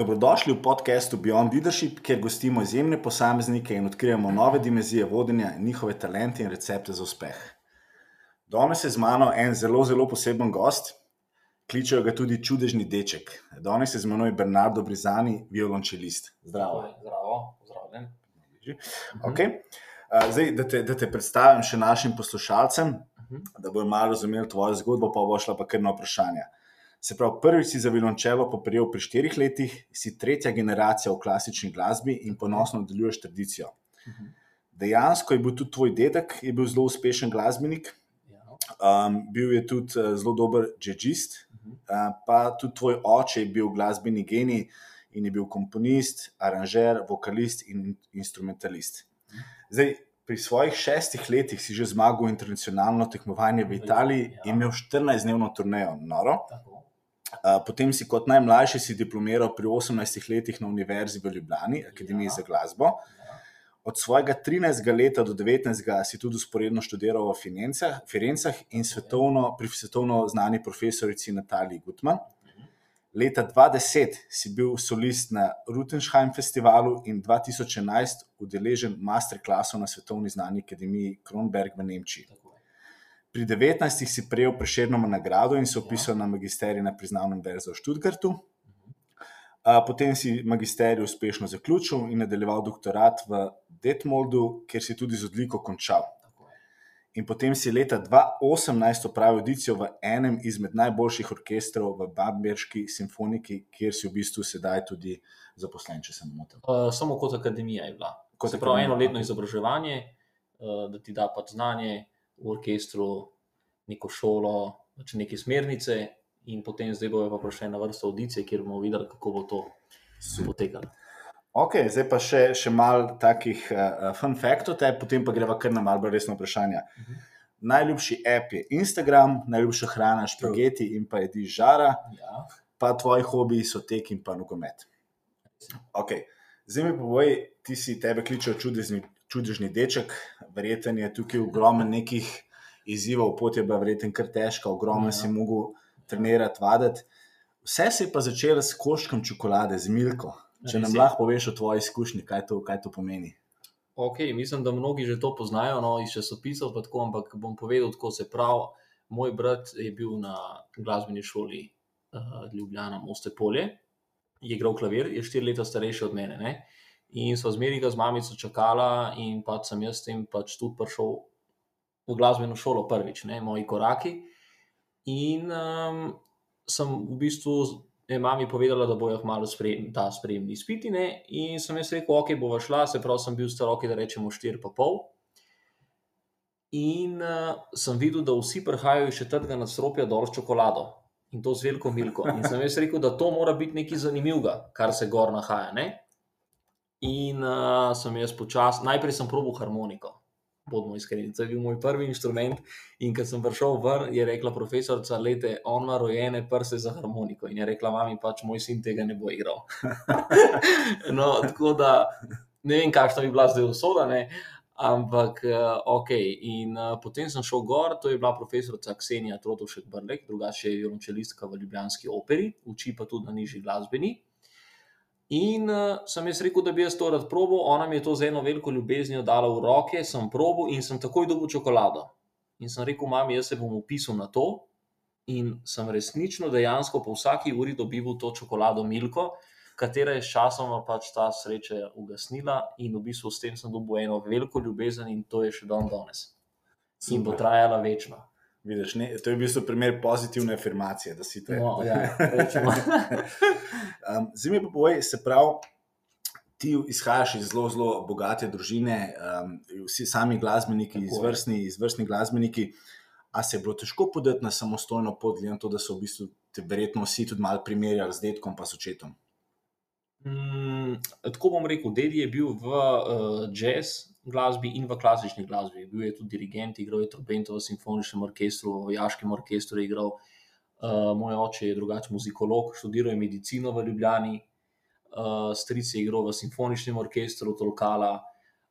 Dobrodošli v podkastu Beyond Leadership, kjer gostimo izjemne posameznike in odkrijemo nove dimenzije vodenja, njihove talente in recepte za uspeh. Danes je z mano en zelo, zelo poseben gost, kličejo ga tudi čudežni deček. Danes je z menoj Bernardo Brizani, violončelist. Zdravo. Zdravo, pozdravljen. Okay. Zdaj, da, te, da te predstavim še našim poslušalcem, da bodo malo razumeli tvojo zgodbo, pa bo šla pa kar na vprašanje. Se pravi, prvič si za violončelo poprijel pri štirih letih, si tretja generacija v klasični glasbi in ponosno nadaljuješ tradicijo. Dejansko je bil tudi tvoj dedek, je bil zelo uspešen glasbenik, um, bil je tudi uh, zelo dober jazzist, uh, pa tudi tvoj oče je bil glasbeni genij in je bil komponist, aranžer, vokalist in instrumentalist. Zdaj, pri svojih šestih letih si že zmagal internacionalno tekmovanje v Italiji in imel 14-dnevno turnejo. Noro. Potem si kot najmlajši si diplomiral pri 18 letih na Univerzi v Ljubljani, Akademiji ja. za glasbo. Od svojega 13. leta do 19. si tudi usporedno študiral v Firencah in svetovno, pri svetovno znani profesorici Nataliji Gutman. Leta 2010 si bil solist na Rutensheim festivalu in 2011 udeležen masterclassov na svetovni znani akademiji Kronberg v Nemčiji. Pri 19 si prejel preširno nagrado in se upisal na magisterij na priznanem verzu v Študgartu. Potem si magisterij uspešno zaključil in nadaljeval doktorat v Detmoldu, kjer si tudi z odliko končal. In potem si leta 2018 opravil audicijo v enem izmed najboljših orkestrov v Bamberški simfoniki, kjer si v bistvu sedaj tudi zaposlen, če se ne motim. Uh, samo kot akademija je bila. Kot se pravi, eno letno izobraževanje, uh, da ti da pač znanje v orkestru, neko šolo, pač neke smernice, in potem zdaj bojo pa prišle na vrsto audicije, kjer bomo videli, kako bo to potekalo. Ok, zdaj pa še, še malo takih uh, fun faktov, potem pa greva kar na malo bolj resno vprašanje. Uh -huh. Najljubši app je Instagram, najljubša hrana špageti in pa jedi žara, Ja. pa tvoji hobiji so tek in pa nogomet. Okay. Zdaj mi povej, ti si tebe kličejo čudežni, čudežni deček, verjeten je tukaj ogromno nekih izzivov, pot je bila verjetno kar težka, ogromno Ja. si mogel trenirati, vaditi. Vse se je pa začelo s koščkom čokolade, z milko. Če nam lahko poveš o tvoji izkušnji, kaj to, kaj to pomeni. Ok, mislim, da mnogi že to poznajo, no, iz časopisov, pa tako, ampak bom povedal, kako se pravi. Moj brat je bil na glasbeni šoli uh, Ljubljana, Moste Polje, je igral klavir, je štiri leta starejši od mene. Ne? In so zmeraj z mamico čakala, in pač sem jaz s tem pač tudi prišel v glasbeno šolo prvič, ne, moji koraki. In um, sem v bistvu je mami povedala, da bojo kmalo sprejem, ta sprejemni izpiti. Ne? In sem jaz rekel, ok, bova šla, se pravi, sem bil star roki, da rečemo 4,5. In uh, sem videl, da vsi prihajajo iz četrtega nadstropja dol s čokolado in to z veliko milko. In sem jaz rekel, da to mora biti nekaj zanimivega, kar se gor nahaja. Ne? In uh, sem jaz počasi, najprej sem probil harmoniko. Bodimo iskreni, to je bil moj prvi inštrument. In ko sem prišel ven, je rekla profesorica, lete, on ima rojene prste za harmoniko. In je rekla, mami, pač moj sin tega ne bo igral. no, tako da ne vem, kakšna bi bila zdaj usoda, ne? ampak uh, ok. In uh, potem sem šel gor, to je bila profesorica Ksenija Trotovšek Brlek, drugače je violončelistka v Ljubljanski operi, uči pa tudi na nižji glasbeni. In uh, sem jaz rekel, da bi jaz to rad probil, ona mi je to z eno veliko ljubeznijo dala v roke, sem probil in sem takoj dobil čokolado. In sem rekel, mami, jaz se bom upisal na to. In sem resnično, dejansko po vsaki uri dobival to čokolado Milko, katera je sčasoma pač ta sreča ugasnila, in v bistvu s tem sem dobil eno veliko ljubezen, in to je še dan danes. In bo trajala večno. Vidiš, ne, to je v bistvu primer pozitivne afirmacije, da si te. No, ja, um, Zdaj mi pa povej, se pravi, ti izhajaš iz zelo, zelo bogate družine, um, vsi sami glasbeniki, Tako izvrstni, izvrstni glasbeniki. A se je bilo težko podati na samostojno pot, glede na to, da so v bistvu te verjetno vsi tudi malo primerjali z detkom in s očetom? Mm, tako bom rekel, dedi je bil v uh, jazz glasbi in v klasični glasbi. Bil je tudi dirigent, igral je trobento v simfoničnem orkestru, v vojaškem orkestru je igral. Uh, moj oče je drugačen muzikolog, študiral je medicino v Ljubljani, uh, stric je igral v simfoničnem orkestru Tolkala.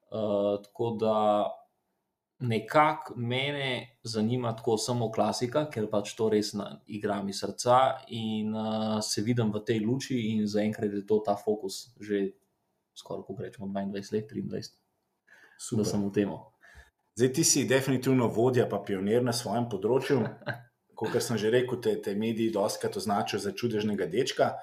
Uh, tako da nekako mene zanima tako samo klasika, ker pač to res na, igram iz srca in uh, se vidim v tej luči, in zaenkrat je to ta fokus že skoraj, kako rečemo, 22 let, 23, Super. da sem v tem. Zdaj ti si definitivno vodja, pa pionir na svojem področju. Kot sem že rekel, te, te mediji doskrat označijo za čudežnega dečka.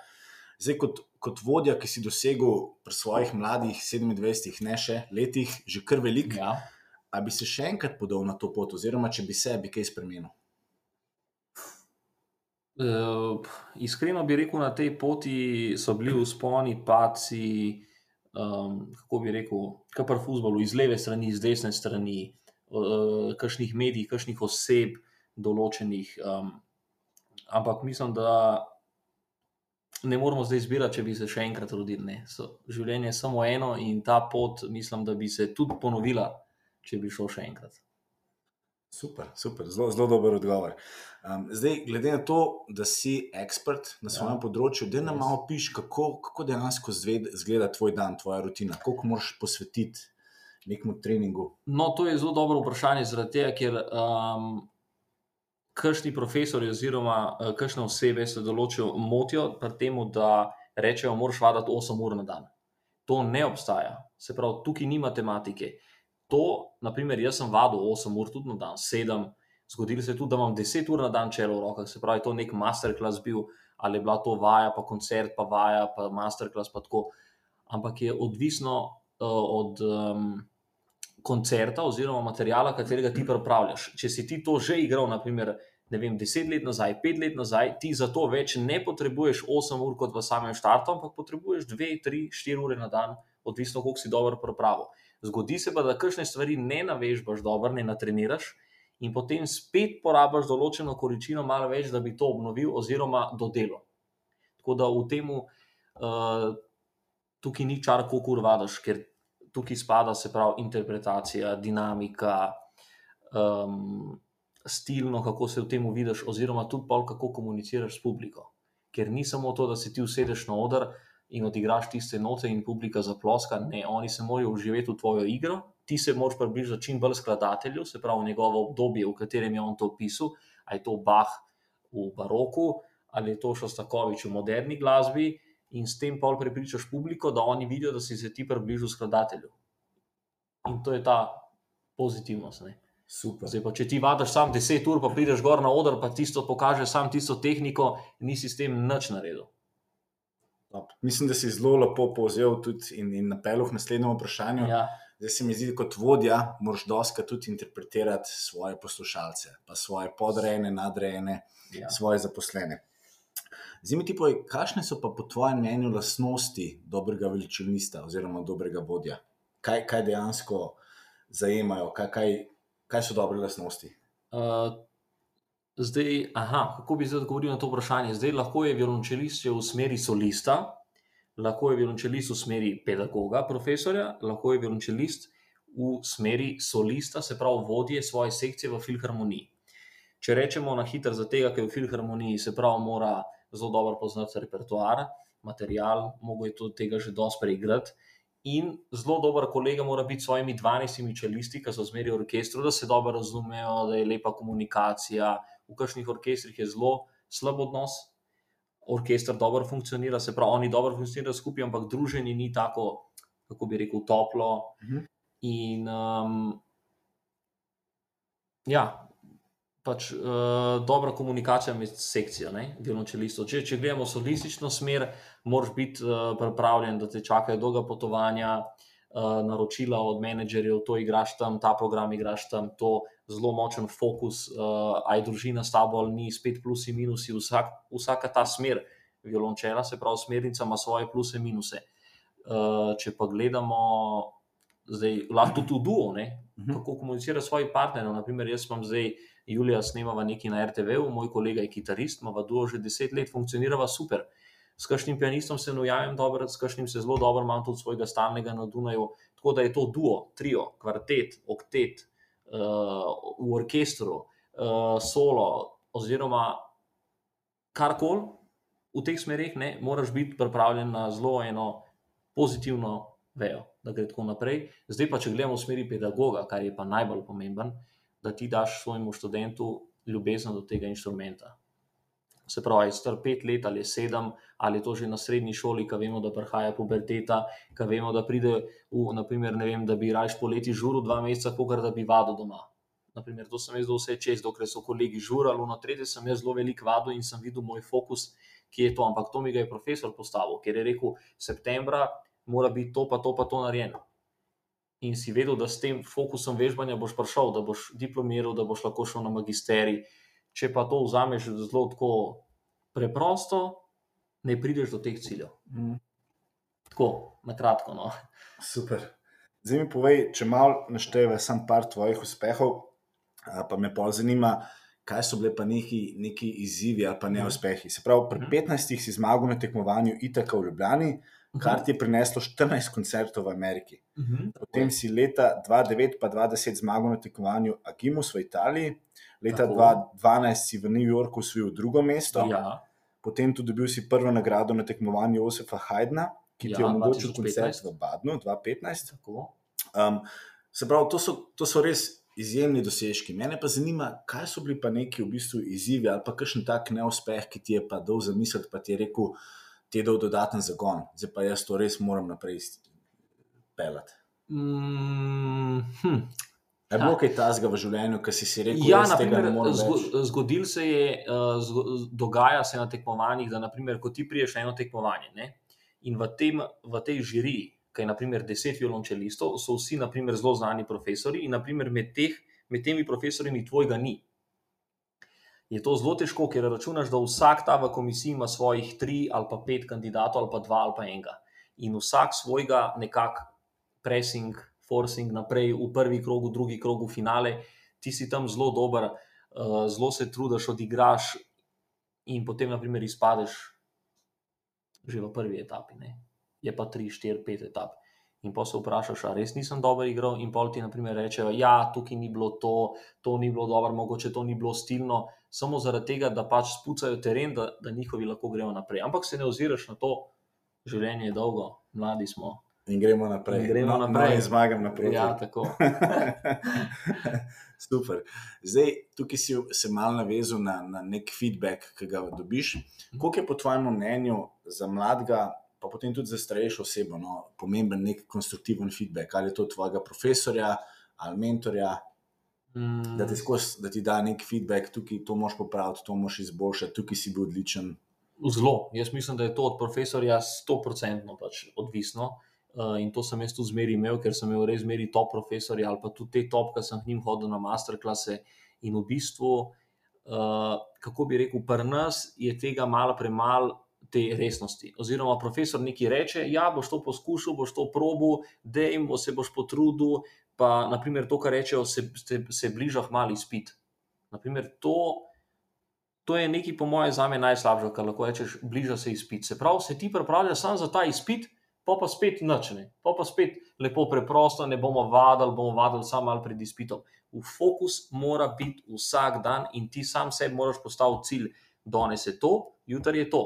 Zdaj, kot, kot vodja, ki si dosegel pri svojih mladih 27, ne še letih, že kar velik. Ja. A bi se še enkrat podal na to pot, oziroma če bi se bi kaj spremenil? Uh, iskreno bi rekel, na tej poti so bili usponi, paci, um, kako bi rekel, kar pri futbolu, iz leve strani, iz desne strani, uh, kakšnih medijev, kakšnih oseb, določenih. Um, ampak mislim, da ne moramo zdaj izbirati, če bi se še enkrat rodili. Življenje je samo eno in ta pot, mislim, da bi se tudi ponovila če bi šel še enkrat. Super, super, zelo, zelo dober odgovor. Um, zdaj, glede na to, da si ekspert na svojem ja. področju, da nam malo piš, kako, kako dejansko izgleda tvoj dan, tvoja rutina, koliko moraš posvetiti nekemu treningu. No, to je zelo dobro vprašanje, zaradi tega, ker um, kršni profesori oziroma uh, kršne osebe se določijo, motijo pri tem, da rečejo, moraš vaditi 8 ur na dan. To ne obstaja, se pravi, tukaj ni matematike to, naprimer, jaz sem vadil 8 ur tudi na dan, 7, zgodilo se je tudi, da imam 10 ur na dan čelo v rokah, se pravi, to je nek masterclass bil, ali je bila to vaja, pa koncert, pa vaja, pa masterclass, pa tako. Ampak je odvisno uh, od um, koncerta oziroma materijala, katerega ti pripravljaš. Če si ti to že igral, naprimer. Ne vem, deset let nazaj, pet let nazaj, ti za to več ne potrebuješ 8 ur kot v samem štartu, ampak potrebuješ 2, 3, 4 ure na dan, odvisno, koliko si dobro pripravljen. Zgodi se pa, da kakšne stvari ne navežbaš dobro, ne natreniraš in potem spet porabiš določeno količino, malo več, da bi to obnovil oziroma dodelal. Tako da v tem, uh, tukaj ni čar, kako urvadaš, ker tukaj spada se pravi interpretacija, dinamika, um, stilno, kako se v tem vidiš, oziroma tudi pol, kako komuniciraš s publiko. Ker ni samo to, da se ti usedeš na oder in odigraš tiste note, in publika zaploska. Ne, oni se morajo uživati v tvojo igro, ti se moraš približati čim bolj skladatelju, se pravi njegovo obdobje, v katerem je on to pisal, ali je to Bach v baroku, ali je to Šostakovič v moderni glasbi, in s tem pol prepričaš publiko, da oni vidijo, da si se ti približal skladatelju. In to je ta pozitivnost. Ne? Zdaj, pa, če ti vadiš samo 10 ur, pa prideš gor na oder, pa tisto pokaže, samo tisto tehniko, nisi s tem nič naredil. Mislim, da si zelo lepo povzel in, in napeljal k naslednjemu vprašanju. Ja. Zdaj se mi zdi, kot vodja moraš doska tudi interpretirati svoje poslušalce, pa svoje podrejene, nadrejene, ja. svoje zaposlene. Zdaj mi ti povej, kakšne so pa po tvojem mnenju lastnosti dobrega veličilnista oziroma dobrega vodja? Kaj, kaj dejansko zajemajo, kaj, kaj, kaj so dobre lastnosti? Uh, Zdaj, aha, kako bi zdaj odgovoril na to vprašanje? Zdaj, lahko je violončelist v smeri solista, lahko je violončelist v smeri pedagoga, profesorja, lahko je violončelist v smeri solista, se pravi vodje svoje sekcije v filharmoniji. Če rečemo na hitro, za tega, ker je v filharmoniji, se pravi, mora zelo dobro poznati repertoar, material, mogo je tudi tega že dosti preigrati. In zelo dober kolega mora biti s svojimi 12 čelisti, ki so zmeri v orkestru, da se dobro razumejo, da je lepa komunikacija, v kakšnih orkestrih je zelo slab odnos, orkester dobro funkcionira, se pravi, oni dobro funkcionirajo skupaj, ampak druženje ni tako, kako bi rekel, toplo. Mhm. In um, ja. Pač, uh, dobra komunikacija med sekcijo, violončelistov. Če, če gledamo solistično smer, moraš biti uh, pripravljen, da te čakajo dolga potovanja, uh, naročila od menedžerjev, to igraš tam, ta program igraš tam, to zelo močen fokus, uh, aj družina s tabo ali ni, spet plusi in minusi, vsak, vsaka ta smer, violončela, se pravi, smernica ima svoje pluse in minuse. Uh, če pa gledamo, zdaj lahko tudi duo, ne? Mhm. kako komunicira s svojim partnerjem. Naprimer, jaz imam zdaj, Julija, snemava nekaj na RTV, moj kolega je kitarist, ima duo že deset let, funkcionira super. S kakšnim pianistom se nujam dobro, s kakšnim se zelo dobro, imam tudi svojega stalnega na Dunaju. Tako da je to duo, trio, kvartet, oktet, uh, v orkestru, uh, solo, oziroma karkoli v teh smerih, ne, moraš biti pripravljen na zelo eno pozitivno vejo, da gre tako naprej. Zdaj pa, če gledamo v smeri pedagoga, kar je pa najbolj pomemben, da ti daš svojemu študentu ljubezen do tega inštrumenta. Se pravi, star pet let ali sedem, ali to že na srednji šoli, ki vemo, da prihaja puberteta, ki vemo, da pride v, naprimer, ne vem, da bi raje poleti žuru dva meseca, kot da bi vadil doma. Naprimer, to sem jaz vse čez, dokler so kolegi žurali, no, tretje sem jaz zelo velik vadil in sem videl moj fokus, ki je to. Ampak to mi ga je profesor postavil, ker je rekel, septembra mora biti to, pa to, pa to narejeno. In si vedel, da s tem fokusom vežbanja boš prišel, da boš diplomiral, da boš lahko šel na magisterij če pa to vzameš zelo tako preprosto, ne prideš do teh ciljev. Mm. Tako, na kratko. No. Super. Zdaj mi povej, če malo našteješ samo par tvojih uspehov, pa me pa zanima, kaj so bile pa neki, neki izzivi ali pa neuspehi. Se pravi, pri 15 mhm. si zmagal na tekmovanju Itaka v Ljubljani, mhm. kar ti je prineslo 14 koncertov v Ameriki. Mhm. Potem si leta 2009 pa 2010 zmagal na tekmovanju Agimus v Italiji, leta 2012 si v New Yorku osvojil drugo mesto, ja. potem tudi dobil si prvo nagrado na tekmovanju Josefa Haydna, ki ti je ja, omogočil koncert v Badnu 2015. Um, se pravi, to so, to so res izjemni dosežki. Mene pa zanima, kaj so bili pa neki v bistvu izzivi ali pa kakšen tak neuspeh, ki ti je pa dol za misel, pa ti je rekel, ti je dal dodaten zagon, zdaj pa jaz to res moram naprej pelati. Mm, hm. Je bilo kaj tasga v življenju, ki si si rekel, ja, da je zgodil se je, uh, dogaja se na tekmovanjih, da naprimer, ko ti priješ na eno tekmovanje ne, in v, tem, v tej žiriji, ki je naprimer deset violončelistov, so vsi naprimer, zelo znani profesori in naprimer, med, teh, med temi profesori tvojega ni. Je to zelo težko, ker računaš, da vsak ta v komisiji ima svojih tri ali pa pet kandidatov, ali pa dva ali pa enega. In vsak svojega nekako pressing forcing naprej v prvi krog, v drugi krog, v finale, ti si tam zelo dober, uh, zelo se trudiš, odigraš in potem, naprimer, izpadeš že v prvi etapi. Ne? Je pa 3, 4, 5 etap. In pa se vprašaš, ali res nisem dobro igral, in pol ti naprimer rečejo, da ja, tukaj ni bilo to, to ni bilo dobro, mogoče to ni bilo stilno, samo zaradi tega, da pač spucajo teren, da, da njihovi lahko grejo naprej. Ampak se ne oziraš na to, življenje je dolgo, mladi smo, In gremo naprej. In gremo no, naprej. No, in zmagam naprej. Ja, tako. Super. Zdaj, tukaj si se malo navezal na, na nek feedback, ki ga dobiš. Kako je po tvojem mnenju za mladega, pa potem tudi za starejšo osebo, no, pomemben nek konstruktiven feedback? Ali je to tvojega profesorja ali mentorja, mm. da, ti skos, da ti da nek feedback, tukaj to moš popraviti, to moš izboljšati, tukaj si bil odličen. Zelo. Jaz mislim, da je to od profesorja 100% pač odvisno. Uh, in to sem jaz tudi zmeri imel, ker sem imel res zmeri top profesorje ali pa tudi te top, ki sem k njim hodil na masterklase. In v bistvu, uh, kako bi rekel, pri nas je tega malo premalo te resnosti. Oziroma, profesor nekaj reče, ja, boš to poskušal, boš to probil, da jim se boš potrudil. Pa, naprimer, to, kar rečejo, se, se, se bliža mali spit. Naprimer, to, to je nekaj, po mojem, za me najslabše, kar lahko rečeš, bliža se izpit. Se pravi, se ti pripravljaš samo za ta izpit pa pa spet nočne, pa pa spet lepo preprosto, ne bomo vadili, bomo vadili samo malo pred izpitom. V fokus mora biti vsak dan in ti sam sebi moraš postaviti cilj, danes je to, jutri je to.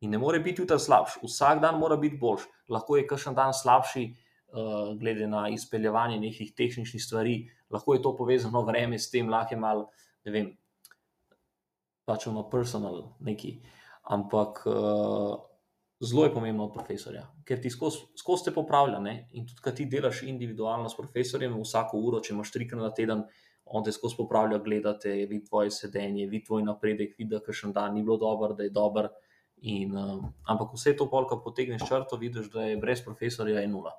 In ne more biti jutri slabši, vsak dan mora biti boljši. Lahko je kakšen dan slabši, uh, glede na izpeljevanje nekih tehničnih stvari, lahko je to povezano vreme s tem, lahko je malo, ne vem, pač ono personal neki. Ampak uh, zelo je pomembno od profesorja, ker ti skozi te popravlja. Ne? In tudi, kad ti delaš individualno s profesorjem, vsako uro, če imaš trikrat na teden, on te skozi popravlja, gledate, vidi tvoje sedenje, vidi tvoj napredek, vidi, da še en dan ni bilo dobro, da je dober. In, um, ampak vse to, ko potegneš črto, vidiš, da je brez profesorja je nula.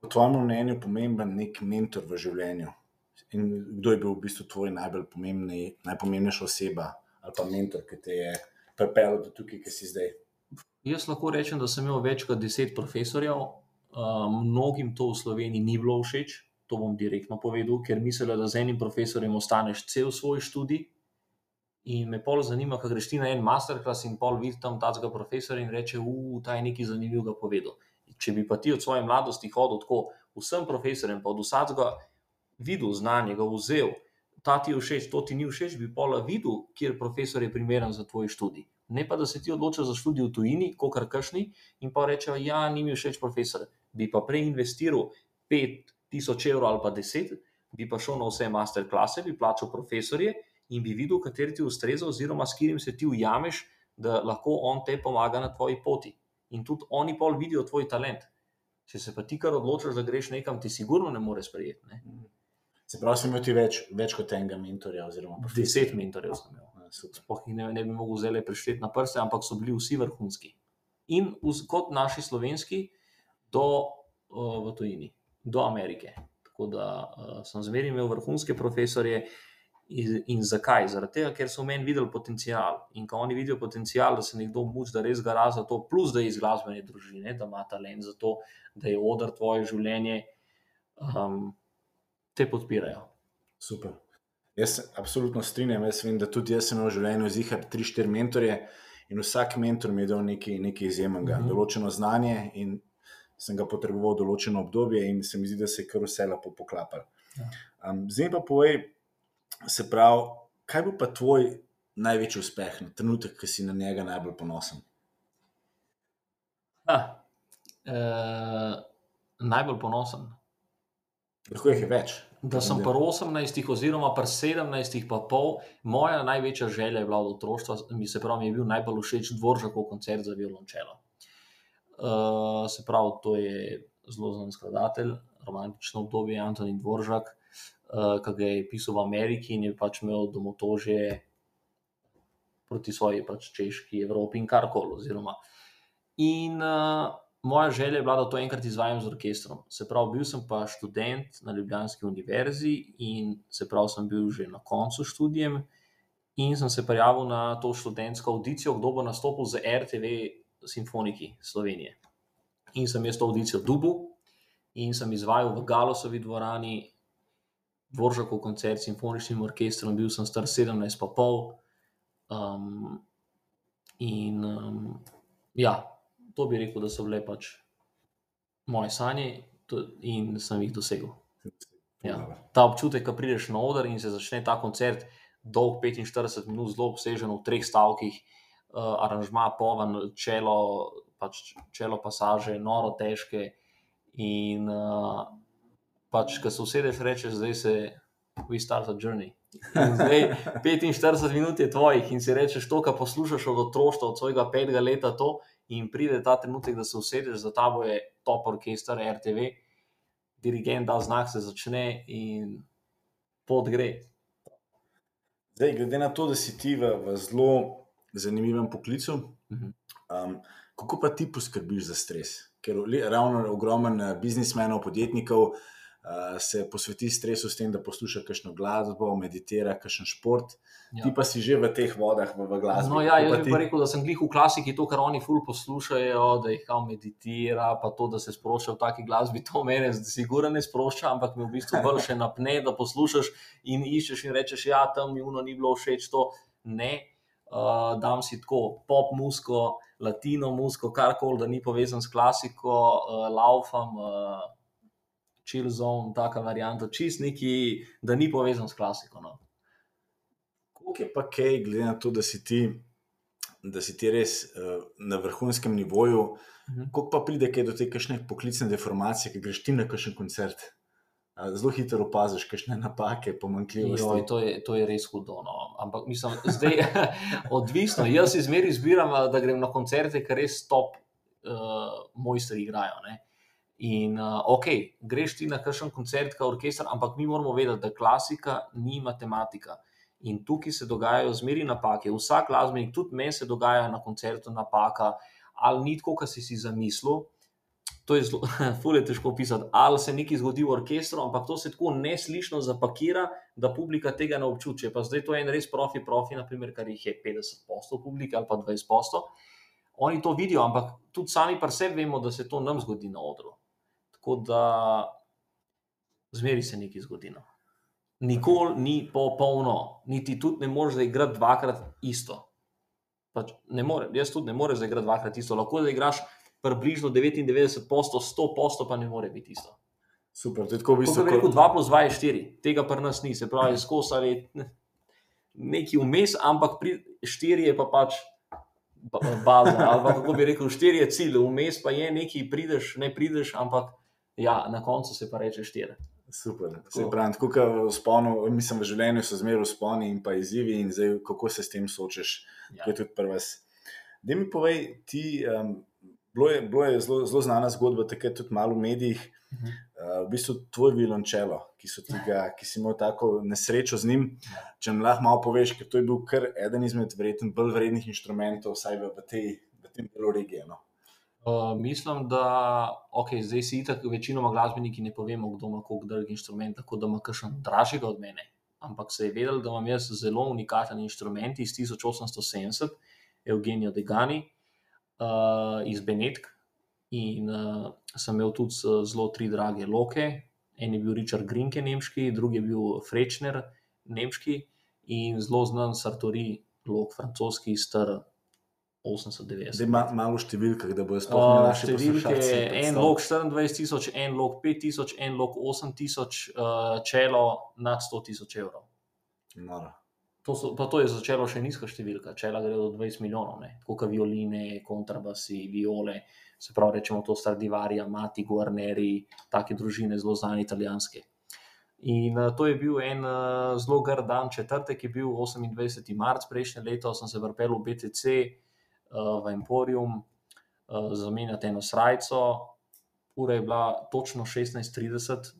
Po tvojem mnenju je pomemben nek mentor v življenju. In kdo je bil v bistvu tvoj najpomembnejša oseba ali pa mentor, ki te je pripeljal do tukaj, ki si zdaj? Jaz lahko rečem, da sem imel več kot deset profesorjev, uh, mnogim to v Sloveniji ni bilo všeč, to bom direktno povedal, ker mislijo, da z enim profesorjem ostaneš cel svoj študij. In me pol zanima, kaj greš ti na en masterclass in pol vidiš tam tazga profesora in reče, ta je nekaj zanimivega povedal. Če bi pa ti od svoje mladosti hodil tako vsem profesorjem, pa od vsakega videl znanje, ga vzel, ta ti je všeč, to ti ni všeč, bi pol videl, kjer profesor je primeren za tvoj študij Ne pa, da se ti odločiš za študij v tujini, kot kar kašni, in pa rečejo, ja, ni mi všeč profesor. Bi pa prej investiral 5000 evrov ali pa 10, bi pa šel na vse masterklase, bi plačal profesorje in bi videl, kateri ti ustreza, oziroma s katerim se ti ujameš, da lahko on te pomaga na tvoji poti. In tudi oni pol vidijo tvoj talent. Če se pa ti kar odločiš, da greš nekam, ti sigurno ne moreš sprejeti. Ne? Se pravi, si imel ti več, več kot enega mentorja. Oziroma, Deset mentorjev sem imel. Super. Sploh jih ne, ne bi mogel zdaj prešteti na prste, ampak so bili vsi vrhunski. In vz, kot naši slovenski, do uh, v tujini, do Amerike. Tako da uh, sem zmeraj imel vrhunske profesorje. In, in zakaj? Zaradi tega, ker so v meni videli potencial. In ko oni vidijo potencial, da se nekdo muči, da res gara za to, plus da je iz glasbene družine, da ima talent za to, da je odr tvoje življenje, um, te podpirajo. Super. Jaz se absolutno strinjam. Jaz vem, da tudi jaz sem v življenju zihar 3-4 mentorje in vsak mentor mi je dal nekaj, nekaj izjemnega, mm -hmm. določeno znanje in sem ga potreboval določeno obdobje, in se mi zdi, da se je kar vse lepo poklapalo. Ja. Um, zdaj pa povej, se pravi, kaj bo pa tvoj največji uspeh, na trenutek, ki si na njega najbolj ponosen? Ha, uh, najbolj ponosen. Lahko jih je več. Da sem pri 18, oziroma pri 17, pa pol, moja največja želja je bila od otroštva, mi se pravi, mi je bil najbolj všeč Dvoržakov koncert za violončelo. Uh, se pravi, to je zelo znan skladatelj, romantično obdobje Antonin Dvoržak, uh, ki ga je pisal v Ameriki in je pač imel domotožje proti svoji pač češki Evropi in karkoli. Oziroma. In uh, moja želja je bila, da to enkrat izvajam z orkestrom. Se pravi, bil sem pa študent na Ljubljanski univerzi in se pravi, sem bil že na koncu študijem in sem se prijavil na to študentsko audicijo, kdo bo nastopil za RTV Simfoniki Slovenije. In sem jaz to audicijo dubil in sem izvajal v Galosovi dvorani, Dvoržakov koncert s simfoničnim orkestrom, bil sem star 17 pa pol. Um, in um, ja, to bi rekel, da so bile pač moje sanje to, in sem jih dosegel. Ja. Ta občutek, ko prideš na oder in se začne ta koncert, dolg 45 minut, zelo obsežen v treh stavkih, uh, aranžma, poven, čelo, pač čelo pasaže, noro težke. In uh, pač, ko se usedeš, rečeš, zdaj se we start a journey. In zdaj 45 minut je tvojih in si rečeš to, kar poslušaš od otroštva, od svojega petega leta, to, in pride ta trenutek, da se usedeš, za tabo je top orkester, RTV, dirigent da znak, se začne in pot gre. Zdaj, glede na to, da si ti v, v zelo zanimivem poklicu, Mhm. um, kako pa ti poskrbiš za stres? Ker ravno ogromen eh, biznismenov, podjetnikov uh, se posveti stresu s tem, da posluša kakšno glasbo, meditira, kakšen šport. Ja. Ti pa si že v teh vodah, v, v glasbi. No, ja, jaz bi pa rekel, da sem glih v klasiki to, kar oni ful poslušajo, da jih kao meditira, pa to, da se sprošča v taki glasbi, to mene sigurno ne sprošča, ampak me v bistvu bolj še napne, da poslušaš in iščeš in rečeš, ja, tam mi uno ni bilo všeč to. Ne, uh, dam si tako pop musko, latino musko, karkoli, da ni povezan s klasiko, uh, laufam. Uh, Chill zone, taka varianta, čist neki, da ni povezan s klasiko. No. Koliko je pa kaj, glede na to, da si ti, da si ti res uh, na vrhunskem nivoju, Mhm. koliko pa pride kaj do te kakšne poklicne deformacije, ki greš ti na kakšen koncert? A Zelo hitro opaziš kakšne napake, pomanjkljivosti. Joj, to, je, to je res hudo. No. Ampak mislim, zdaj odvisno. Jaz izmeri izbiram, da grem na koncerte, ker res top uh, mojstri igrajo. Ne. In uh, ok, greš ti na kakšen koncert, kot orkester, ampak mi moramo vedeti, da klasika ni matematika. In tukaj se dogajajo zmeri napake. Vsak glasbenik, tudi meni se dogaja na koncertu napaka, ali ni tako, kot si si zamislil. To je zelo, je težko opisati. Ali se nekaj zgodi v orkestru, ampak to se tako neslišno zapakira, da publika tega ne občuti. Pa zdaj to je en res profi, profi, naprimer, kar jih je 50% publike ali pa 20%. Oni to vidijo, ampak tudi sami pa sebi vemo, da se to nam zgodi na odru. Tako da zmeri se nekaj zgodi. No. Nikoli ni popolno, niti tudi ne moreš zaigrati dvakrat isto. Pač ne more, jaz tudi ne morem zaigrati dvakrat isto. Lahko da igraš približno 99%, 100% pa ne more biti isto. Super, to je tako v Kot bistvu. bi rekel, 2 plus 2 je 4, tega pri nas ni, se pravi, skozi ali ne- neki vmes, ampak pri 4 je pa pač baza. Ali pa, kako bi rekel, štiri je cilj, vmes pa je nekaj, prideš, ne prideš, ampak ja, na koncu se pa reče štiri. Super. Se pravi, tako kot v sponu, mislim, v življenju so zmeraj sponi in pa izzivi, in zdaj, kako se s tem soočaš, ja. je tudi prvi. Da mi povej, ti, um, bilo je, bilo je zelo, zelo znana zgodba, takrat tudi malo v medijih. Uh -huh. uh, v bistvu tvoj vilončelo, ki, ki si imel tako nesrečo z njim. Ja. Če mi lahko malo poveš, ker to je bil kar eden izmed vreten, bolj vrednih inštrumentov, vsaj v, v, tej, v tem delu regije. No? Uh, mislim, da okay, zdaj si tako, večinoma glasbeniki ne povemo, kdo ima koliko drag inštrument, tako da ima kakšen dražjega od mene. Ampak se je vedel, da imam jaz zelo unikaten inštrument iz 1870, Eugenijo Degani uh, iz Benetk. In uh, sem imel tudi zelo tri drage loke. En je bil Richard Grinke, nemški, drugi je bil Frečner, nemški in zelo znan Sartori, lok, francoski, star 80-90. Zdaj ima malo številk, da bojo sploh naše številke. En lok 24 tisoč, en lok 5 tisoč, en lok 8 tisoč, uh, čelo nad 100 tisoč evrov. Nora. To, so, to je začelo še nizka številka, čela gre do 20 milijonov, kot violine, kontrabasi, viole, se pravi, rečemo to Stradivarija, Mati, Guarneri, take družine, zelo znane italijanske. In uh, to je bil en uh, zelo grd dan, četrtek je bil 28. marc prejšnje leto, sem se vrpel v BTC, uh, v Emporium, uh, zamenjati eno srajco. Ura je bila točno 16:30.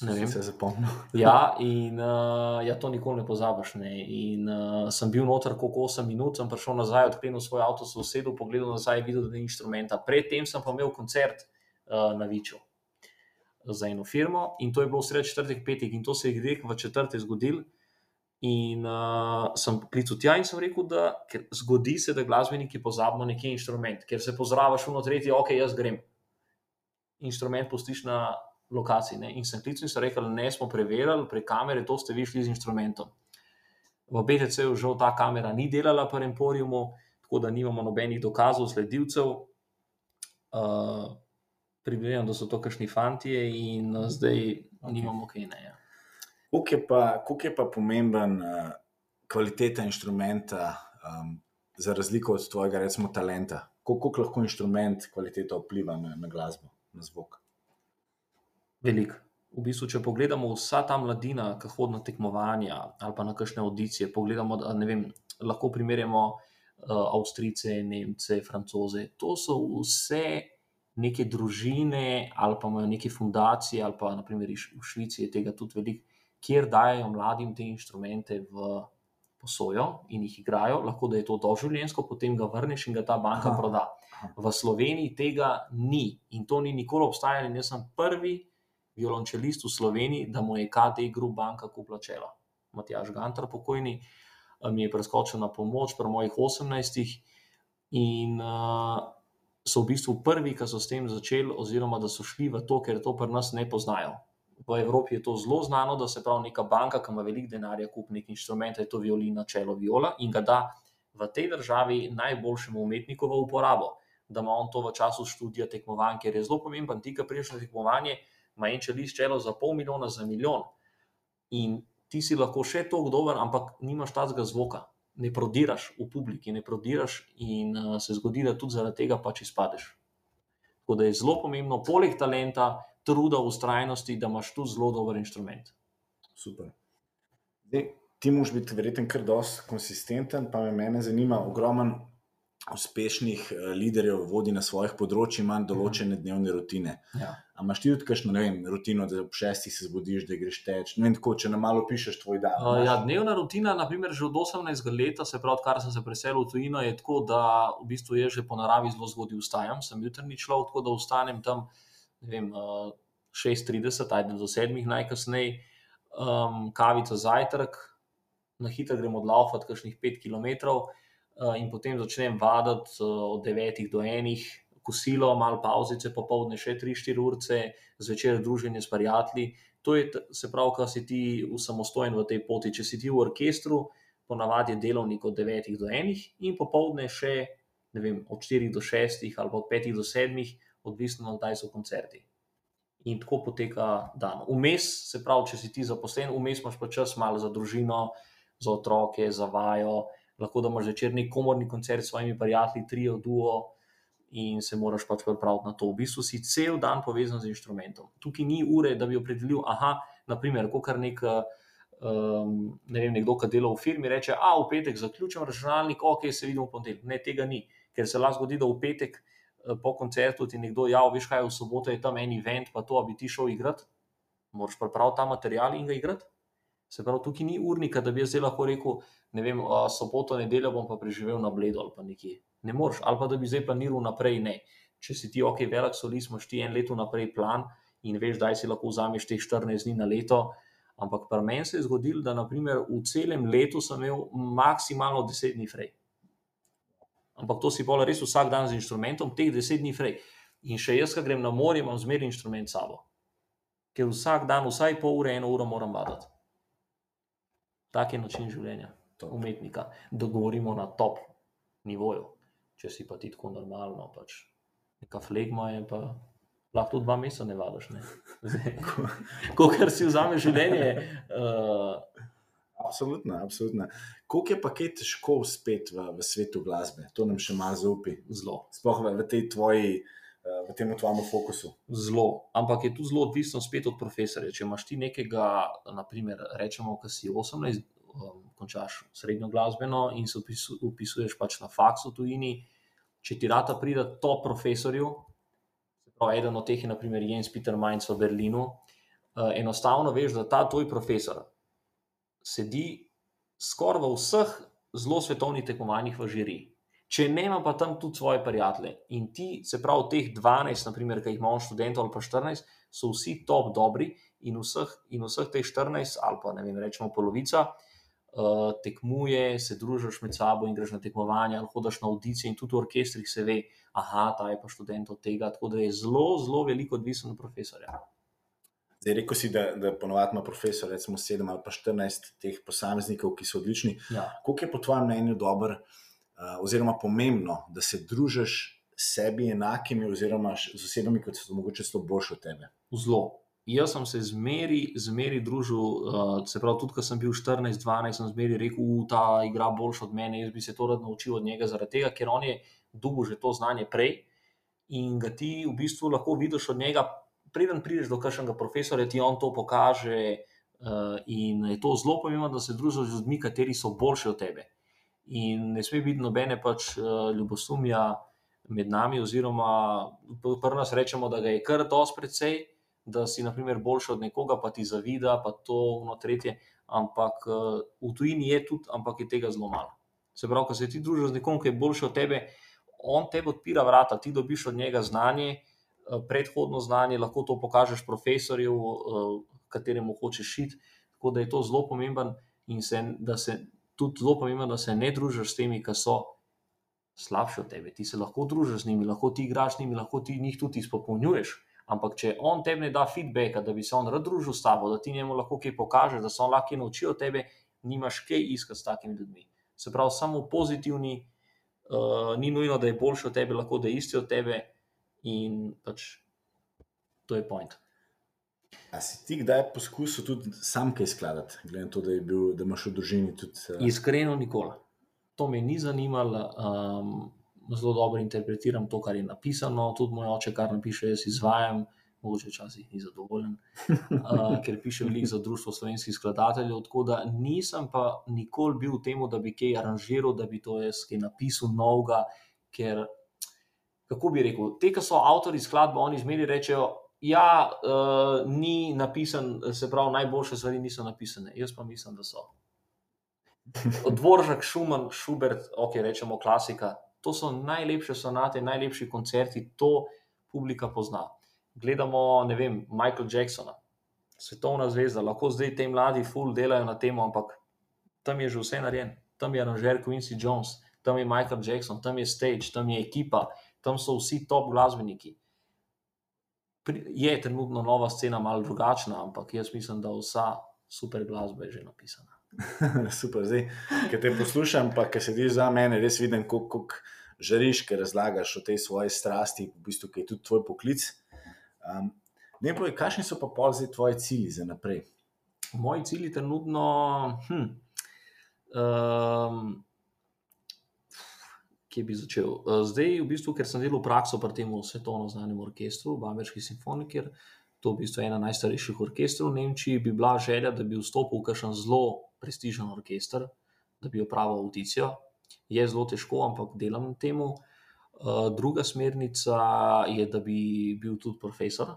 Ne vem, se zapomnim. ja, in uh, ja, to nikoli ne pozabiš. Ne. In uh, sem bil noter koliko 8 minut, sem prišel nazaj, odklenil svoj avto, se usedel, pogledal nazaj, videl, da ni inštrumenta. Predtem sem pa imel koncert uh, na Viču za eno firmo in to je bilo sredi četrtek, petek in to se je gdek v četrtek zgodil. In uh, sem klical tja in sem rekel, da zgodi se, da glasbeniki pozabimo neki inštrument, ker se pozdraviš v notretje, ok, jaz grem. Inštrument pustiš na lokaciji. Ne? In sem klical in sem rekel, ne smo preverjali, prek kamere, to ste vi šli z inštrumentom. V BTC-ju žal ta kamera ni delala pri Emporiumu, tako da nimamo nobenih dokazov, sledilcev. Uh, Približujem, da so to kašni fanti, in uh, zdaj okay. nimamo kaj. Ne, ja. Kako je pa, je pa pomemben uh, kvaliteta inštrumenta, um, za razliko od tvojega, recimo, talenta? Kako lahko inštrument kvaliteta vpliva na, na glasbo, na zvok? Veliko. V bistvu, če pogledamo vsa ta mladina, ki hodi na tekmovanja ali pa na kakšne audicije, pogledamo, da vem, lahko primerjamo uh, Avstrijce, Nemce, Francoze. To so vse neke družine ali pa imajo neke fundacije, ali pa naprimer v Švici je tega tudi veliko kjer dajo mladim te inštrumente v posojo in jih igrajo, lahko da je to doživljenjsko, potem ga vrneš in ga ta banka Aha. proda. V Sloveniji tega ni in to ni nikoli obstajalo. Jaz sem prvi violončelist v Sloveniji, da mu je KD Group banka kuplačela. Matjaš Gantar, pokojni, eh, mi je preskočil na pomoč pri mojih 18. In uh, so v bistvu prvi, ki so s tem začeli, oziroma da so šli v to, ker to pri nas ne poznajo v Evropi je to zelo znano, da se pravi neka banka, ki ima veliko denarja, kupi nek inštrument, je to violina, čelo viola in ga da v tej državi najboljšemu umetniku v uporabo, da ima on to v času študija tekmovanj, ker je zelo pomemben. Ti, ki priješ na tekmovanje, ima en čeliš čelo za pol milijona, za milijon. In ti si lahko še toliko dober, ampak nimaš tazga zvoka. Ne prodiraš v publiki, ne prodiraš, in uh, se zgodi, da tudi zaradi tega pač izpadeš. Tako da je zelo pomembno, poleg talenta, truda, ustrajnosti, da imaš tu zelo dober inštrument. Super. Zdaj, ti moraš biti verjeten, kar dosti konsistenten, pa me mene zanima, ogromen uspešnih uh, liderjev vodi na svojih področjih, ima določene mhm. dnevne rutine. Ja. Amaš ti tudi kakšno vem, rutino, da ob šestih se zbudiš, da greš teč? Ne vem, tako, če nam malo pišeš tvoj dan. Uh, ja, dnevna rutina, naprimer, že od 18 let, se pravi, odkar sem se preselil v tujino, je tako, da v bistvu jaz že po naravi zelo zgodaj vstajam. Sem jutrni človek, tako da vstanem tam vem, uh, 6:30, ajde do 7, najkasneje, um, kavico zajtrk, na hitro gremo odlaufati, kakšnih 5 km, uh, in potem začnem vaditi uh, od 9 do 1, kosilo, malo pauzice, popoldne še 3-4 urce, zvečer druženje s prijatelji. To je, se pravi, ko si ti samostojen v tej poti. Če si ti v orkestru, ponavadi je delovnik od 9 do 1, in popoldne še vem, od 4 do 6 ali od 5 do 7, odvisno od kdaj so koncerti in tako poteka dan. Vmes, se pravi, če si ti zaposlen, vmes imaš pa čas malo za družino, za otroke, za vajo, lahko da imaš večer nek komorni koncert s svojimi prijatelji, trio, duo. In se moraš pač pripraviti na to. V bistvu si cel dan povezan z inštrumentom. Tukaj ni ure, da bi opredelil, aha, naprimer, kot kar nek, um, ne vem, nekdo, ki dela v firmi, reče: A v petek zaključim računalnik, ok, se vidimo v ponedeljek. Ne, tega ni, ker se lahko zgodi, da v petek po koncertu ti nekdo javi, veš kaj, v soboto je tam en event, pa to, bi ti šel igrati, moraš pripraviti ta material in ga igrati. Se pravi, tukaj ni urnika, da bi jaz lahko rekel, ne vem, soboto, nedeljo bom pa preživel na bledu ali pa nekje. Ne moreš, ali pa da bi zdaj planiral naprej. Ne. Če si ti ok, velik solist, imaš ti en leto naprej plan in veš, da si lahko vzameš teh 14 dni na leto. Ampak pri meni se je zgodilo, da naprimer, v celem letu sem imel maksimalno 10 dni fraj. Ampak to si bolj res vsak dan z inštrumentom, teh 10 dni fraj. In še jaz, ki grem na morje, imam zmeraj inštrument s sabo. Ker vsak dan, vsaj pol ure, eno uro moram vaditi. Tak je način življenja umetnika, da govorimo na top nivoju. Če si pa ti tako normalno, pač neka flegma je, pa lahko tudi dva meseca ne vadiš. Ko kar si vzameš življenje. Uh, Absolutno, absolutno. Koliko je pa kaj težko uspeti v, v svetu glasbe? To nam še malo zaupi. Zelo. Sploh v, v tej tvoji. V tem tvojem fokusu. Zelo, ampak je tu zelo odvisno spet od profesorja. Če imaš ti nekega, naprimer, rečemo, ki si 18, um, končaš srednjo glasbeno in se upisuješ pač na faksu tujini, če ti rata pride to profesorju, pravi, eden od teh je naprimer Jens Peter Mainz v Berlinu, uh, enostavno veš, da ta tvoj profesor sedi skoraj v vseh zelo svetovnih tekmovanjih v žiri. Če ne ima pa tam tudi svoje prijatelje in ti, se pravi, teh 12, naprimer, ki jih imamo študentov ali pa 14, so vsi top dobri in vseh, in vseh teh 14, ali pa ne vem, rečemo polovica, uh, tekmuje, se družiš med sabo in greš na tekmovanja, ali hodiš na audicije in tudi v orkestrih se ve, aha, ta je pa študent od tega. Tako da je zelo, zelo veliko odvisno od profesorja. Zdaj, rekel si, da, da ponovadi ima profesor, recimo 7 ali pa 14 teh posameznikov, ki so odlični. Ja. Koliko je po tvojem mnenju dobro, uh, oziroma pomembno, da se družiš s sebi enakimi, oziroma z osebami, ki so morda celo boljše od tebe? Zelo. Jaz sem se zmeri, zmeri družil, uh, se pravi, tudi ko sem bil 14-12, sem zmeri rekel, da ta igra boljše od mene, jaz bi se to rad naučil od njega, zaradi tega, ker on je dugo že to znanje prej in ga ti v bistvu lahko vidiš od njega preden prideš do kakšnega profesora, ti on to pokaže. Uh, in je to zelo pomembno, da se družiš z ljudmi, kateri so boljši od tebe. In ne sme biti nobene pač uh, ljubosumja med nami, oziroma pri nas rečemo, da ga je kar dosti precej, da si naprimer boljši od nekoga, pa ti zavida, pa to ono tretje. Ampak uh, v tujini je tudi, ampak je tega zelo malo. Se pravi, ko se ti družiš z nekom, ki je boljši od tebe, on te odpira vrata, ti dobiš od njega znanje. Eh, predhodno znanje, lahko to pokažeš profesorju, eh, kateremu hočeš šiti. Tako da je to zelo pomemben in se, da se tudi zelo pomembno, da se ne družiš s temi, ki so slabši od tebe. Ti se lahko družiš z njimi, lahko ti igraš z njimi, lahko ti njih tudi izpopolnjuješ. Ampak, če on tebi ne da feedbacka, da bi se on rad družil s tabo, da ti njemu lahko kaj pokažeš, da se on lahko nauči od tebe, nimaš kaj iskati s takimi ljudmi. Se pravi, samo pozitivni, uh, ni nujno, da je boljši od tebe, lahko da je isti od tebe. In pač to je point. A si ti kdaj poskusil tudi sam kaj skladati, glede na to, da, bil, da imaš v družini tudi? Uh... Iskreno, nikoli. To me ni zanimalo. Um, zelo dobro interpretiram to, kar je napisano, tudi moj oče, kar napiše, jaz izvajam. Mogoče včasih ni zadovoljen, uh, ker piše veliko za Društvo slovenskih skladateljev. Tako da nisem pa nikoli bil v tem, da bi kaj aranžiral, da bi to jaz kaj napisal novega, ker kako bi rekel, te, ki so avtori skladbe, oni zmeri rečejo, da ja, uh, ni napisan, se pravi, najboljše stvari niso napisane. Jaz pa mislim, da so. Dvoržek, Šuman, Šubert, ok, rečemo klasika. To so najlepše sonate, najlepši koncerti, to publika pozna. Gledamo, ne vem, Michael Jacksona, svetovna zvezda, lahko zdaj ti mladi ful delajo na tem, ampak tam je že vse narejeno. Tam je Roger Quincy Jones, tam je Michael Jackson, tam je stage, tam je ekipa, tam so vsi top glasbeniki. Je trenutno nova scena malo drugačna, ampak jaz mislim, da vsa super glasba je že napisana. super, zdaj, ki te poslušam, pa ki sediš za mene, res vidim, kako žariš, ker razlagaš o tej svoji strasti, v bistvu, ki je tudi tvoj poklic. Um, ne povej, kakšni so pa pol zdaj tvoji cilji za naprej? Moji cilji trenutno. Hm, um, Kje bi začel? Uh, zdaj, v bistvu, ker sem delal prakso pri tem svetovno znanem orkestru, Bamberški simfonikir, to je v bistvu ena najstarejših orkestrov v Nemčiji, bi bila želja, da bi vstopil v kakšen zelo prestižen orkester, da bi opravil audicijo. Je zelo težko, ampak delam na tem. Uh, druga smernica je, da bi bil tudi profesor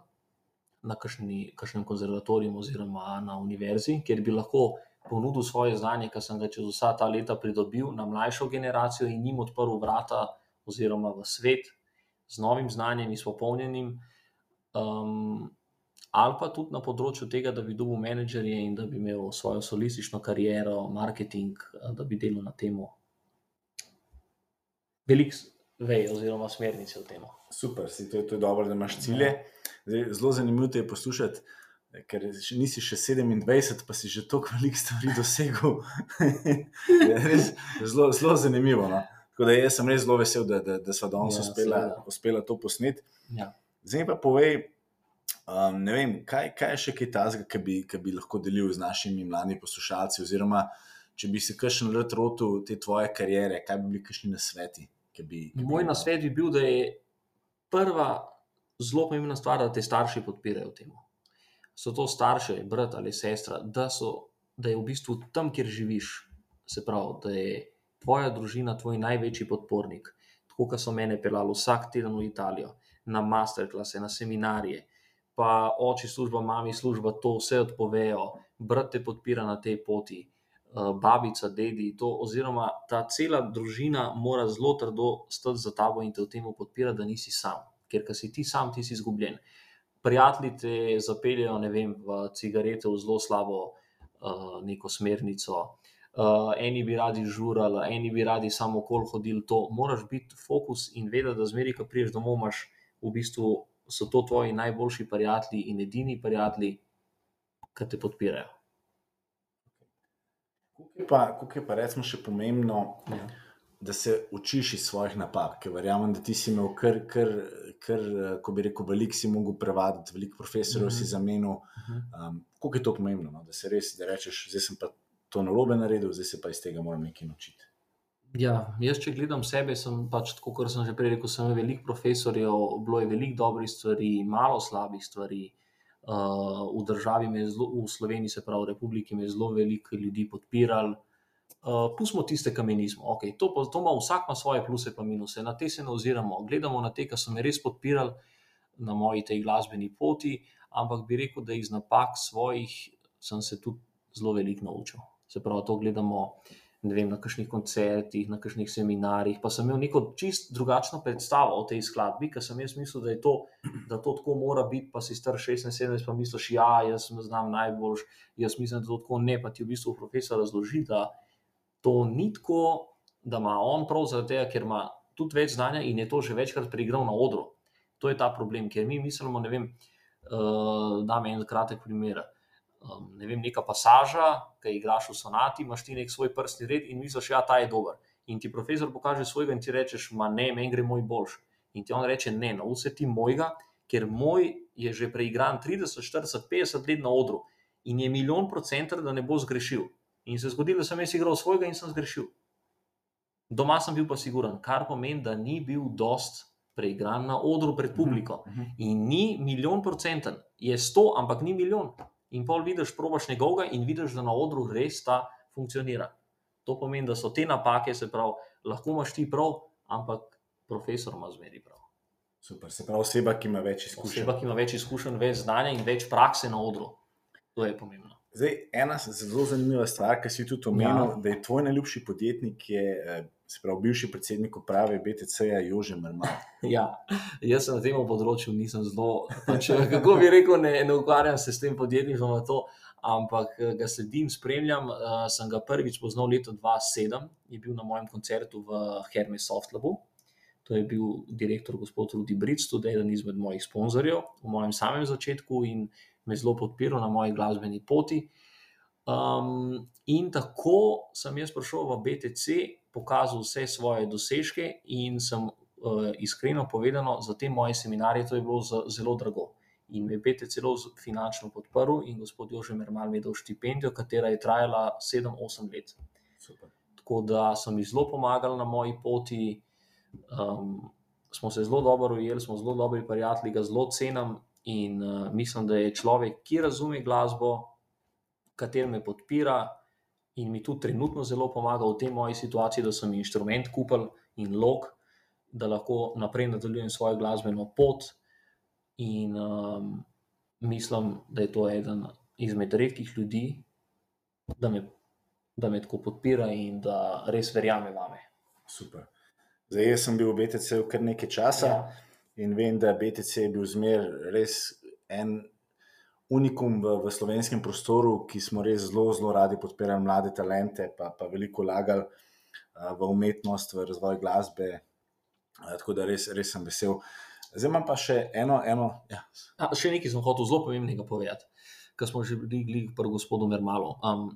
na kakšnem konzervatoriju oziroma na univerzi, kjer bi lahko ponudil svoje znanje, ki sem ga čez vsa ta leta pridobil na mlajšo generacijo in jim odprl vrata oziroma v svet z novim znanjem in s popolnjenim. Um, ali pa tudi na področju tega, da bi dobil menedžerje in da bi imel svojo solistično kariero, marketing, da bi delal na tem. Veliko vej, oziroma smernice v tem. Super, si to, to je dobro, da imaš cilje. Zdaj, zelo zanimivo je poslušati, ker nisi še 27, pa si že toliko velik stvari dosegel. res, zelo, zelo zanimivo. No? Tako da jaz sem res zelo vesel, da, da, da smo danes ja, uspela, uspela to posneti. Ja. Zdaj pa povej, Um, ne vem, kaj, kaj je še kaj tazga, ki bi, bi lahko delil z našimi mladimi poslušalci, oziroma če bi se kakšen let rotil te tvoje kariere, kaj bi bili kakšni nasveti? Ki bi, ki Moj nasvet bi bil, da je prva zelo pomembna stvar, da te starši podpirajo v tem. So to starši, brat ali sestra, da, so, da je v bistvu tam, kjer živiš, se pravi, da je tvoja družina tvoj največji podpornik. Tako, kot so mene pelali vsak teden v Italijo, na masterklase, na seminarije pa oči služba, mami služba, to vse odpovejo, brat te podpira na tej poti, eh, babica, dedi, to, oziroma ta cela družina mora zelo trdo stati za tabo in te v tem podpira, da nisi sam, ker si ti sam, ti si izgubljen. Prijatelji te zapeljejo, ne vem, v cigarete, v zelo slabo uh, neko smernico. Uh, eni bi radi žurali, eni bi radi samo okol hodili. To moraš biti fokus in vedeti, da zmeri, ko priješ domov, imaš v bistvu so to tvoji najboljši prijatelji in edini prijatelji, ki te podpirajo. Kako je pa, recimo, še pomembno, ja. Da se učiš iz svojih napak, ker verjamem, da ti si imel kar, kar, kar ko bi rekel, veliko si mogel prevaditi, veliko profesorjev mm -hmm. si zamenil. Um, kako je to pomembno, no? da se res, da rečeš, zdaj sem pa to narobe naredil, zdaj se pa iz tega moram nekaj naučiti. Ja, jaz, če gledam sebe, sem pač tako, kot sem že prej rekel, sem veliko profesorjev, bilo je veliko dobrih stvari, malo slabih stvari. Uh, v državi, zlo, v Sloveniji, se pravi, v Republiki, me je zelo veliko ljudi podpiralo. Uh, pustimo tiste, ki mi nismo. Okay, to, to ima vsak ima svoje pluse in minuse, na te se ne oziramo. Gledamo na te, ki so me res podpirali na moji tej glasbeni poti, ampak bi rekel, da iz napak svojih sem se tudi zelo veliko naučil. Se pravi, to gledamo vem, na kakšnih koncertih, na kakšnih seminarjih. Pa sem imel neko čist drugačno predstavo o tej skladbi, ker sem jaz mislil, da, to, da to tako mora biti. Pa si star 16-17, pa misliš, ja, jaz znam najboljš, jaz mislim, da to tako ne. Pa ti v bistvu profesor razloži, da to ni tako, da ima on prav zaradi tega, ker ima tudi več znanja in je to že večkrat preigral na odru. To je ta problem, ker mi mislimo, ne vem, uh, da me en kratek primer um, ne vem, neka pasaža, ki igraš v sonati, imaš ti nek svoj prstni red in misliš, da ja, ta je dober. In ti profesor pokaže svojega, in ti rečeš, ma ne, meni gre moj boljši. In ti on reče, ne, nauči ti mojega, ker moj je že preigran 30, 40, 50 let na odru in je milijon procentov, da ne bo zgrešil. In se je zgodilo, da sem jaz igral svojega in sem zgrešil. Doma sem bil pa siguren, kar pomeni, da ni bil dost preigran na odru pred publiko. Uh -huh. In ni milijon procenten, je sto, ampak ni milijon in pol vidiš, probaš njegovega in vidiš, da na odru res ta funkcionira. To pomeni, da so te napake, se pravi, lahko imaš ti prav, ampak profesor ima zmeri prav. Super, se pravi, oseba, ki ima več izkušenj. Oseba, ki ima več izkušenj, več znanja in več prakse na odru. To je pomembno. Zdaj, ena zelo zanimiva stvar, ki si tudi omenil, ja. da je tvoj najljubši podjetnik, je, eh, se pravi, bivši predsednik uprave BTC-ja, Jože Mrmal. Ja, jaz sem na tem področju, nisem zelo, pač, kako bi rekel, ne, ne ukvarjam se s tem podjetnikom, ampak eh, ga sledim, spremljam. Uh, sem ga prvič poznal leta 2007, je bil na mojem koncertu v Hermes Softlabu. To je bil direktor gospod Rudi Bric, tudi eden izmed mojih sponzorjev v mojem samem začetku in me zelo podpiral na moji glasbeni poti. Um, in tako sem jaz prišel v BTC, pokazal vse svoje dosežke in sem uh, iskreno povedano, za te moje seminarje to je bilo zelo drago. In me je BTC celo finančno podprl, in gospod Jože Mermal mi je dal štipendijo, katera je trajala 7-8 let. Super. Tako da sem jim zelo pomagal na moji poti. Um, smo se zelo dobro ujeli, smo zelo dobri prijatelji, ga zelo cenim in uh, mislim, da je človek, ki razume glasbo, kater me podpira in mi tudi trenutno zelo pomaga v tej moji situaciji, da sem inštrument kupil in log, da lahko naprej nadaljujem svojo glasbeno pot. In um, mislim, da je to eden izmed redkih ljudi, da me, da me tako podpira in da res verjame vame. Super. Zdaj, jaz sem bil v BTC-u kar nekaj časa ja. In vem, da BTC je bil zmer res en unikum v, v slovenskem prostoru, ki smo res zelo, zelo radi podpirali mlade talente, pa, pa veliko vlagali v umetnost, v razvoj glasbe. Tako da res, res sem vesel. Zdaj imam pa še eno. eno ja. A, še nekaj sem hotel zelo pomembnega povedati, ker smo že bili pri gospodu Mermalu. Um,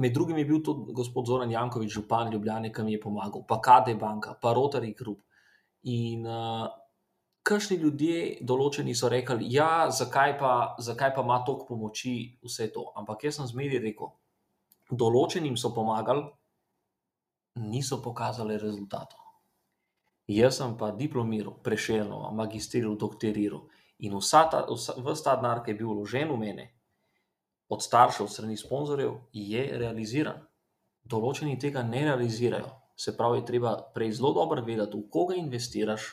Med drugim je bil tudi gospod Zoran Jankovič, župan Ljubljana, ki mi je pomagal, pa KD Banka, pa Rotary Group. In uh, kakšni ljudje, določeni so rekli, ja, zakaj, zakaj pa ima toliko pomoči vse to. Ampak jaz sem zmeri rekel, določenim so pomagali, niso pokazali rezultatov. Jaz sem pa diplomiral, prešel, magistriral, doktoriral in vsa ta, vsa, vsa ta denar, ki je bil vložen v mene, od staršev, strani sponzorjev, je realiziran. Določeni tega ne realizirajo. Se pravi, je treba prej zelo dobro vedeti, v koga investiraš,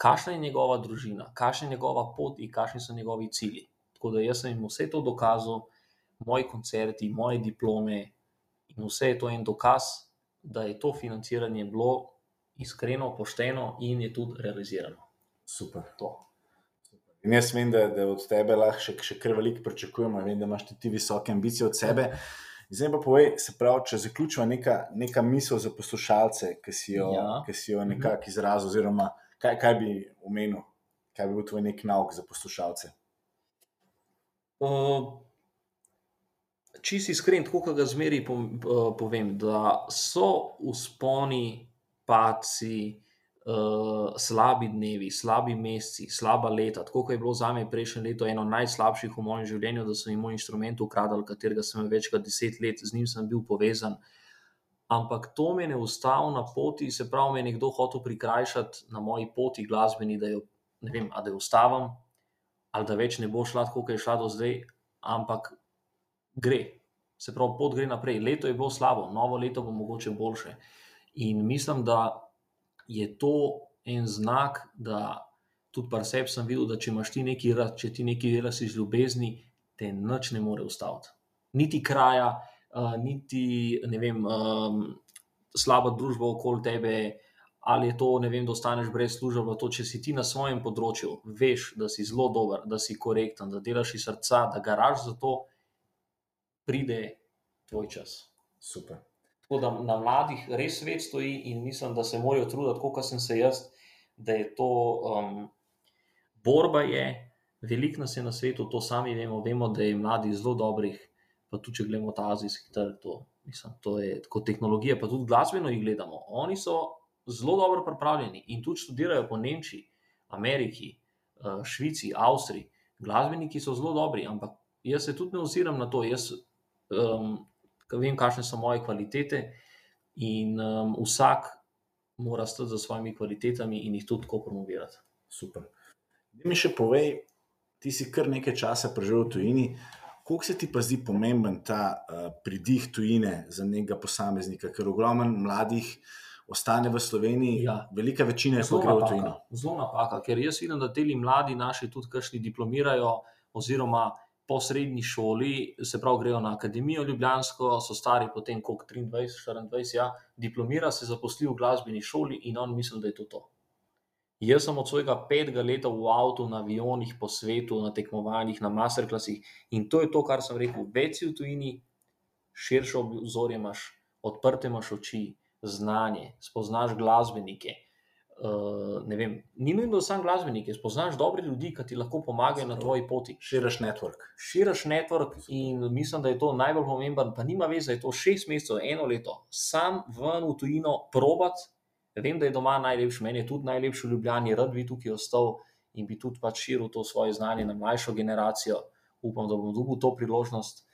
kakšna je njegova družina, kakšna je njegova pot in kakšni so njegovi cilji. Tako da jaz sem jim vse to dokazal, moji koncerti, moje diplome in vse je to en dokaz, da je to financiranje bilo iskreno, pošteno in je tudi realizirano. Super. To. In jaz vem, da, da od tebe lahko še, še kar veliko pričakujemo, vem, da imaš tudi visoke ambicije od sebe. Zdaj pa povej, se pravi, če zaključimo neka, neka misel za poslušalce, ki si jo, ja. jo mhm. nekako izrazil, oziroma kaj, kaj bi omenil, kaj bi bil tvoj nek nauk za poslušalce. Uh, Če si iskren, tako kot ga zmeri povem, da so usponi, paci, uh, slabi dnevi, slabi meseci, slaba leta. Tako kot je bilo za me prejšnje leto eno najslabših v mojem življenju, da sem imel inštrument ukradel, katerega sem več kot deset let z njim bil povezan. Ampak to me ne ustavi na poti, se pravi, me je nekdo hotel prikrajšati na moji poti glasbeni, da jo ne vem, da jo ustavim, ali da več ne bo šla tako, kot je šla do zdaj, ampak gre. Se pravi, pot gre naprej. Leto je bilo slabo, novo leto bo mogoče boljše. In mislim, da je to en znak, da tudi pri sebi sem videl, da če imaš ti nekaj če ti nekaj delaš iz ljubezni, te noč ne more ustaviti. Niti kraja, niti vem, um, slaba družba okoli tebe. Ali je to, vem, da ostaneš brez službe, to, če si ti na svojem področju, veš, da si zelo dober, da si korekten, da delaš iz srca, da garaš za to, pride tvoj čas. Super. Tako da na mladih res svet stoji in mislim, da se morajo truditi, kot sem se jaz, da je to um, borba. Je. Veliko nas je na svetu, to sami vemo, vemo, da je mladih zelo dobrih, pa tudi če gledamo ta azijski trg, to, mislim, to je kot tehnologija, pa tudi glasbeno jih gledamo. Oni so zelo dobro pripravljeni in tudi študirajo po Nemčiji, Ameriki, uh, Švici, Avstriji. Glasbeniki so zelo dobri, ampak jaz se tudi ne oziram na to. Jaz, um, vem, kakšne so moje kvalitete, in um, vsak mora stati za svojimi kvalitetami in jih tudi tako promovirati. Super. Da mi še povej, ti si kar nekaj časa preživel v tujini. Kako se ti pa zdi pomemben ta uh, pridih tujine za nekega posameznika, ker ogromno mladih ostane v Sloveniji, ja. velika večina je pa gre v tujino? Zelo napaka, ker jaz vidim, da ti mladi naši tudi kakšni diplomirajo, oziroma po srednji šoli, se pravi, grejo na akademijo Ljubljansko, so stari potem kot 23, 24, ja, diplomira se zaposli v glasbeni šoli in on misli, da je to to. Jaz sem od svojega petega leta v avtu, na avionih, po svetu, na tekmovanjih, na masterklasih in to je to, kar sem rekel. Več si v tujini, širše obzorje imaš, odprte imaš oči, znanje, spoznaš glasbenike. Uh, vem, ni nujno, da sem glasbenik, spoznaš dobre ljudi, ki ti lahko pomagajo na tvoji poti. Širiš network. Širiš network in mislim, da je to najbolj pomemben, pa nima veze, da je to šest mesecev, eno leto, sam ven v tujino probat. Vem, da je doma najlepši, meni je tudi najlepši v Ljubljani, rad bi tukaj ostal in bi tudi pač širil to svoje znanje na mlajšo generacijo. Upam, da bom dobil to priložnost.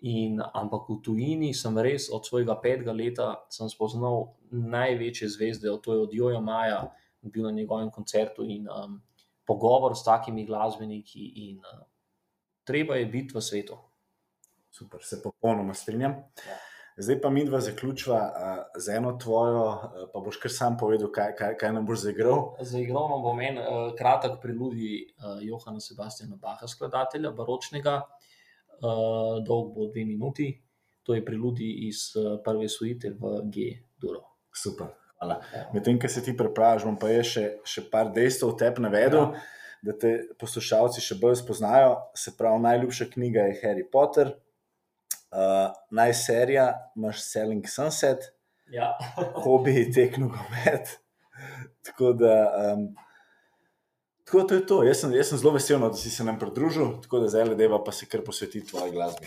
In, ampak v tujini sem res od svojega petega leta spoznal največje zvezde, to je od Joja Maja, bil na njegovem koncertu in um, pogovor s takimi glasbeniki. In, uh, treba je biti v svetu. Super, se popolnoma strinjam. Ja. Zdaj pa mi dva zaključiva uh, z eno tvojo, uh, pa boš kar sam povedal, kaj, kaj, kaj nam boš zaigral. Zaigral vam bom en uh, kratek priludi uh, Johana Sebastiana Baha, skladatelja baročnega uh, dolg bo dve minuti. To je priludi iz uh, prve suite v G-duro. Super, hvala. Ja. Medtem, ko se ti prepraviš, bom pa jaz še, še par dejstev o tebi navedel, ja. da te poslušalci še bolj spoznajo. Se pravi, najljubša knjiga je Harry Potter, uh, najserija imaš Selling Sunset, ja. hobi je teknogomet. Tako da. Um, Tako da je to. Jaz sem, jaz sem zelo vesel, no, da si se nam pridružil, tako da zdaj le deva pa se kar posvetiti tvoji glasbi.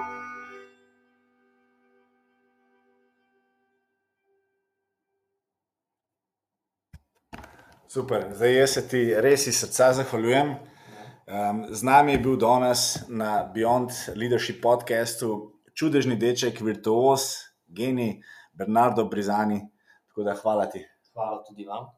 Super, zdaj jaz se ti res iz srca zahvaljujem. Um, z nami je bil danes na Beyond Leadership podcastu čudežni deček, virtuos, genij Bernardo Brizani. Tako da hvala ti. Hvala tudi vam.